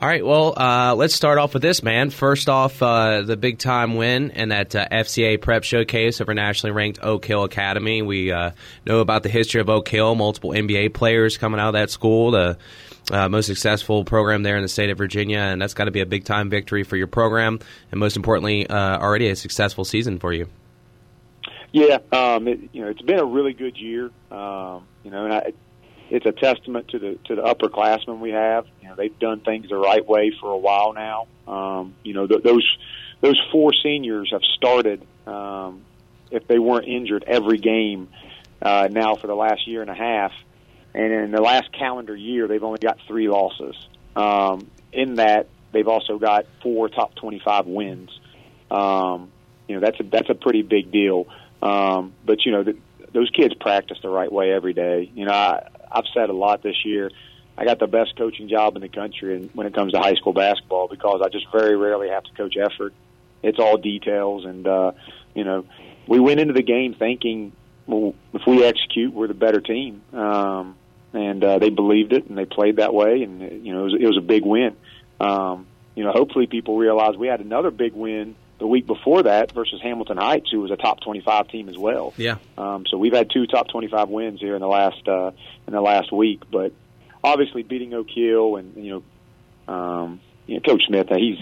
All right, well, uh, let's start off with this, man. First off, uh, the big time win and that uh, FCA Prep Showcase over nationally ranked Oak Hill Academy. We uh, know about the history of Oak Hill, multiple NBA players coming out of that school, the uh, most successful program there in the state of Virginia, and that's got to be a big time victory for your program, and most importantly, uh, already a successful season for you. Yeah, um, it, you know, it's been a really good year. Um, you know, and I, it's a testament to the to the upperclassmen we have. You know, they've done things the right way for a while now. Um, you know, th- those those four seniors have started, um, if they weren't injured, every game uh, now for the last year and a half. And in the last calendar year, they've only got three losses. Um, in that, they've also got four top 25 wins. Um, you know, that's a that's a pretty big deal. Um, but you know, the, those kids practice the right way every day. You know, I, I've said a lot this year. I got the best coaching job in the country and when it comes to high school basketball because I just very rarely have to coach effort. It's all details and uh you know, we went into the game thinking well if we execute we're the better team. Um and uh they believed it and they played that way and you know it was, it was a big win. Um you know, hopefully people realize we had another big win the week before that versus Hamilton Heights, who was a top 25 team as well. Yeah. Um, so we've had two top 25 wins here in the last uh, in the last week, but obviously beating Oak Hill and you know, um, you know, Coach Smith, uh, he's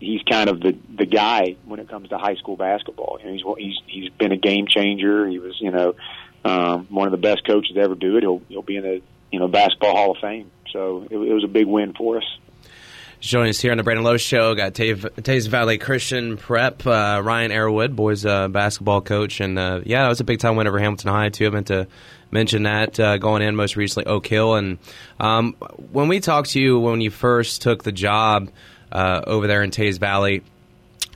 he's kind of the the guy when it comes to high school basketball. You know, he's he's he's been a game changer. He was you know um, one of the best coaches to ever do it. He'll he'll be in the you know basketball Hall of Fame. So it, it was a big win for us. Joining us here on the Brandon Lowe Show, got Teays Valley Christian Prep, uh, Ryan Arrowood, boys uh, basketball coach, and uh, yeah, it was a big time win over Hamilton High too. I meant to mention that uh, going in most recently Oak Hill, and um, when we talked to you when you first took the job uh, over there in Teays Valley.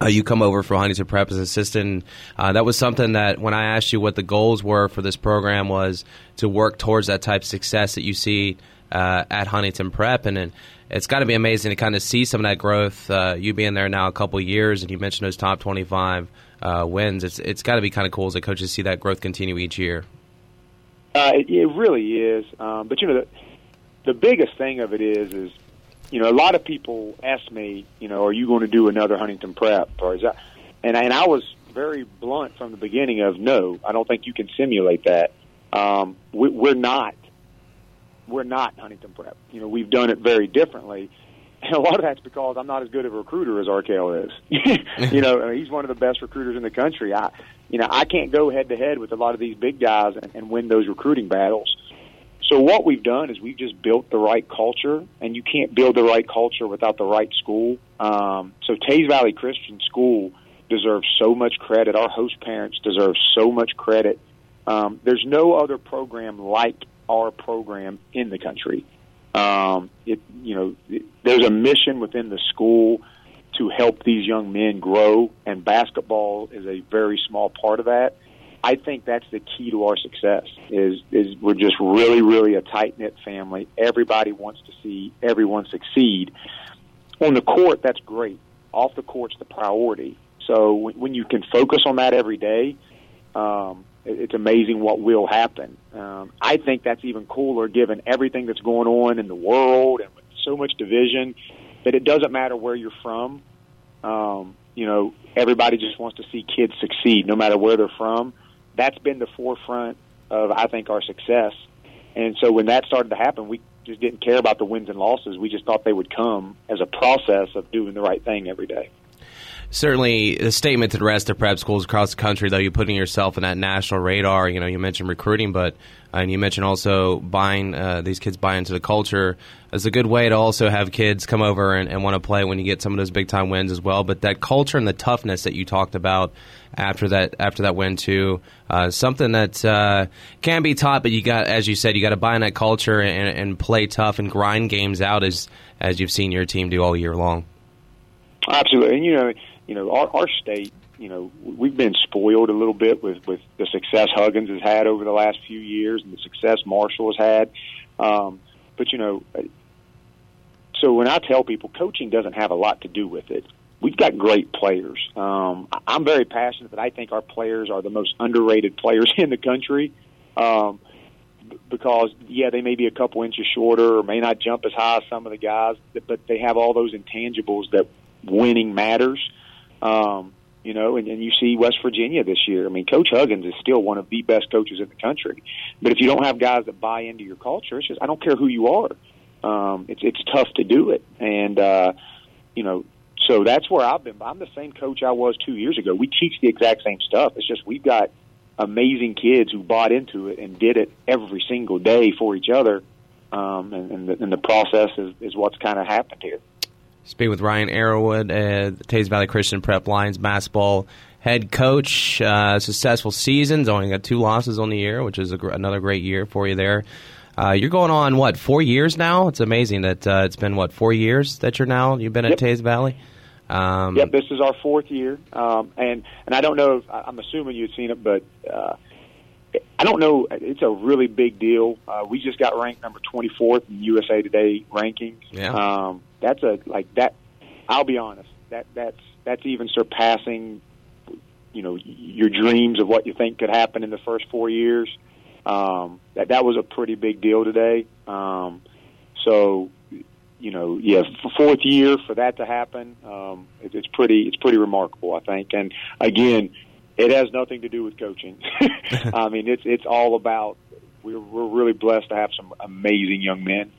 Uh, you come over for Huntington Prep as assistant. That was something that when I asked you what the goals were for this program was to work towards that type of success that you see at Huntington Prep, and, and it's got to be amazing to kind of see some of that growth. Uh, you being there now a couple years, and you mentioned those top twenty-five uh, wins. It's it's got to be kind of cool as a coach to see that growth continue each year. Uh, it, it really is, um, but you know the, the biggest thing of it is is you know a lot of people ask me, you know, are you going to do another Huntington Prep or is that? And and I was very blunt from the beginning of no, I don't think you can simulate that. Um, we, we're not we're not Huntington Prep. You know, we've done it very differently. And a lot of that's because I'm not as good of a recruiter as Arkell is. you know, I mean, he's one of the best recruiters in the country. I, you know, I can't go head to head with a lot of these big guys and, and win those recruiting battles. So what we've done is we've just built the right culture, and you can't build the right culture without the right school. Um, so Teays Valley Christian School deserves so much credit. Our host parents deserve so much credit. Um, there's no other program like our program in the country. Um, it, you know, it, there's a mission within the school to help these young men grow, and basketball is a very small part of that. I think that's the key to our success. Is is we're just really, really a tight knit family. Everybody wants to see everyone succeed. On the court, that's great. Off the court's the priority. So when, when you can focus on that every day, um, it's amazing what will happen. Um, I think that's even cooler given everything that's going on in the world and so much division that it doesn't matter where you're from. Um, you know, everybody just wants to see kids succeed no matter where they're from. That's been the forefront of, I think, our success. And so when that started to happen, we just didn't care about the wins and losses. We just thought they would come as a process of doing the right thing every day certainly a statement to the rest of prep schools across the country, though, you're putting yourself in that national radar. You know, you mentioned recruiting, but uh, and you mentioned also buying uh, these kids buy into the culture as a good way to also have kids come over and, and want to play when you get some of those big time wins as well. But that culture and the toughness that you talked about after that after that win too, uh, something that uh, can be taught, but you got as you said, you got to buy in that culture and, and play tough and grind games out as as you've seen your team do all year long. Absolutely, and you know you know, our, our state, you know, we've been spoiled a little bit with with the success Huggins has had over the last few years and the success Marshall has had. Um, but you know, so when I tell people coaching doesn't have a lot to do with it, we've got great players. Um, I'm very passionate that I think our players are the most underrated players in the country. Um, because yeah, they may be a couple inches shorter or may not jump as high as some of the guys, but they have all those intangibles that winning matters. Um, you know, and, and you see West Virginia this year. I mean, Coach Huggins is still one of the best coaches in the country. But if you don't have guys that buy into your culture, it's just I don't care who you are. Um, it's it's tough to do it, and uh, you know, so that's where I've been. I'm the same coach I was two years ago. We teach the exact same stuff. It's just we've got amazing kids who bought into it and did it every single day for each other. Um, and, and, the, and the process is, is what's kind of happened here. Speaking with Ryan Arrowood, uh, Teays Valley Christian Prep Lions basketball head coach. Uh, successful seasons, only got two losses on the year, which is gr- another great year for you there. Uh, you're going on what four years now? It's amazing that uh, it's been what four years that you're now you've been at yep. Teays Valley. Um, yep, this is our fourth year, um, and and I don't know. If, I'm assuming you've seen it, but uh, I don't know. It's a really big deal. Uh, we just got ranked number 24th in USA Today rankings. Yeah. Um, that's a like that. I'll be honest. That that's that's even surpassing, you know, your dreams of what you think could happen in the first four years. Um, that that was a pretty big deal today. Um, so, you know, yeah, fourth year for that to happen, um, it, it's pretty it's pretty remarkable, I think. And again, it has nothing to do with coaching. I mean, it's it's all about we're we're really blessed to have some amazing young men.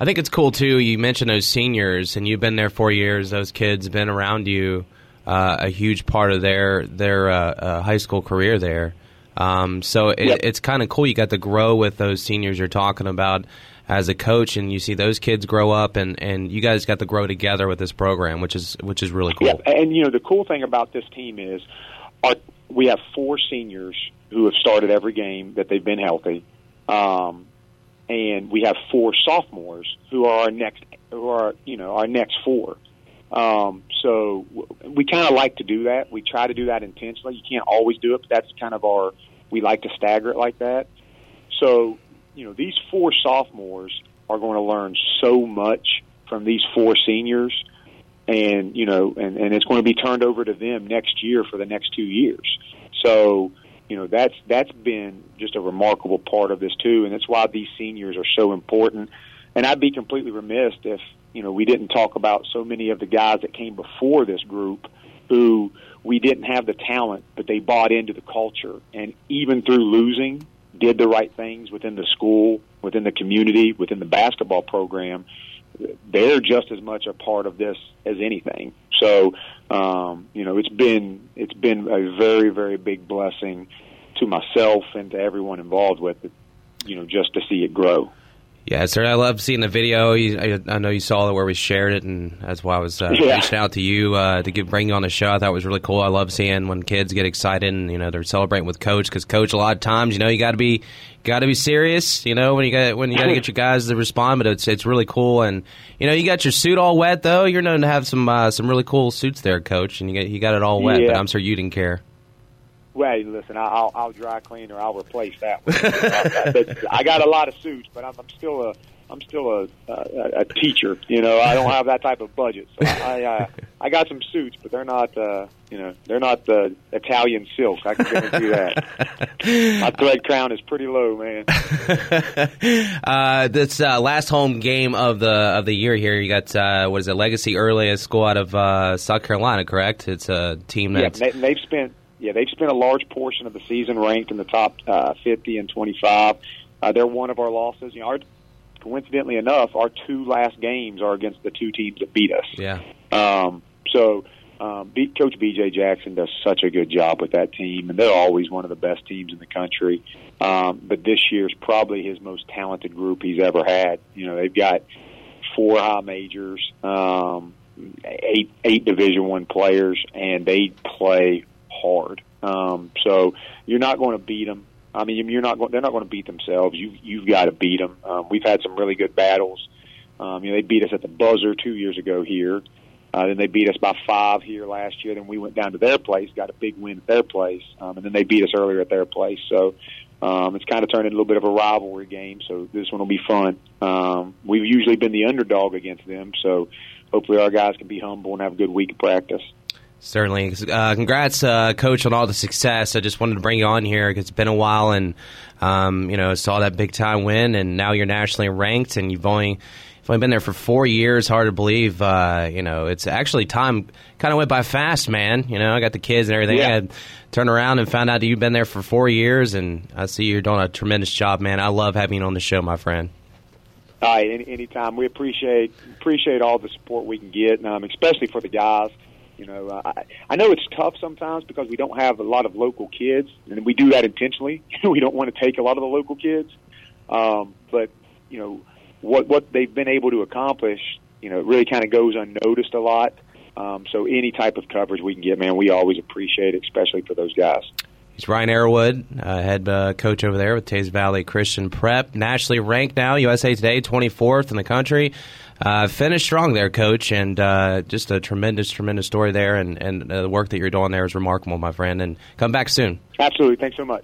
I think it's cool too. You mentioned those seniors, and you've been there four years. Those kids been around you uh, a huge part of their their uh, uh, high school career there. Um, so it, Yep. it's kind of cool. You got to grow with those seniors you're talking about as a coach, and you see those kids grow up, and, and you guys got to grow together with this program, which is which is really cool. Yeah, and you know the cool thing about this team is, our, we have four seniors who have started every game that they've been healthy, um, and we have four sophomores who are our next, who are you know our next four. Um, so we kind of like to do that. We try to do that intentionally. You can't always do it, but that's kind of our. We like to stagger it like that. So you know these four sophomores are going to learn so much from these four seniors and you know, and, and it's going to be turned over to them next year for the next two years. So, you know, that's that's been just a remarkable part of this too, and that's why these seniors are so important. And I'd be completely remiss if you know we didn't talk about so many of the guys that came before this group who we didn't have the talent, but they bought into the culture, and even through losing, did the right things within the school, within the community, within the basketball program they're just as much a part of this as anything. So, um, you know, it's been it's been a very very big blessing to myself and to everyone involved with it. You know, just to see it grow. Yeah, sir. I love seeing the video. You, I, I know you saw it where we shared it, and that's why I was uh, Yeah. reaching out to you uh, to get, bring you on the show. I thought it was really cool. I love seeing when kids get excited and you know they're celebrating with coach because coach a lot of times you know you got to be got to be serious. You know when you got when you got to get your guys to respond, but it's it's really cool. And you know you got your suit all wet though. You're known to have some uh, some really cool suits there, coach, and you got you got it all wet. But I'm sure you didn't care. Well, listen, I- I'll, I'll dry clean or I'll replace that one. But I got a lot of suits, but I'm, I'm still a I'm still a, a a teacher. You know, I don't have that type of budget, so I uh, I got some suits, but they're not uh, you know they're not the Italian silk. I can guarantee that. My thread crown is pretty low, man. uh, this uh, last home game of the of the year here, you got uh, what is it, Legacy Early, a school out of uh, South Carolina, correct? It's a team Yeah, they, they've spent yeah they've spent a large portion of the season ranked in the top uh, 50 and 25. Uh, they're one of our losses. You know, our, coincidentally enough, our two last games are against the two teams that beat us. yeah. Um, so um, B, Coach B.J. Jackson does such a good job with that team, and they're always one of the best teams in the country. Um, but this year's probably his most talented group he's ever had. You know, they've got four high majors, um, eight eight Division One players, and they play hard. Um, so you're not going to beat them. I mean, you're not going. They're not going to beat themselves. You you've got to beat them. Um, we've had some really good battles. Um, you know, they beat us at the buzzer two years ago here. Uh, then they beat us by five here last year. Then we went down to their place, got a big win at their place, um, and then they beat us earlier at their place. So um, it's kind of turned into a little bit of a rivalry game. So this one will be fun. Um, we've usually been the underdog against them, so hopefully our guys can be humble and have a good week of practice. Certainly. Uh, congrats, uh, Coach, on all the success. I just wanted to bring you on here because it's been a while and, um, you know, saw that big time win, and now you're nationally ranked, and you've only. You've only been there for four years. Hard to believe. Uh, you know, it's actually time kind of went by fast, man. You know, I got the kids and everything. Yeah. I turned around and found out that you've been there for four years, and I see you're doing a tremendous job, man. I love having you on the show, my friend. All right, any, anytime. We appreciate appreciate all the support we can get, um, especially for the guys. You know, uh, I, I know it's tough sometimes because we don't have a lot of local kids, and we do that intentionally. we don't want to take a lot of the local kids, um, but you know what what they've been able to accomplish. You know, it really kind of goes unnoticed a lot. Um, so any type of coverage we can get, man, we always appreciate it, especially for those guys. He's Ryan Arrowood, uh, head uh, coach over there with Teays Valley Christian Prep, nationally ranked now, USA Today, 24th in the country. Uh, finished strong there, coach, and uh, just a tremendous, tremendous story there, and, and uh, the work that you're doing there is remarkable, my friend. And come back soon. Absolutely. Thanks so much.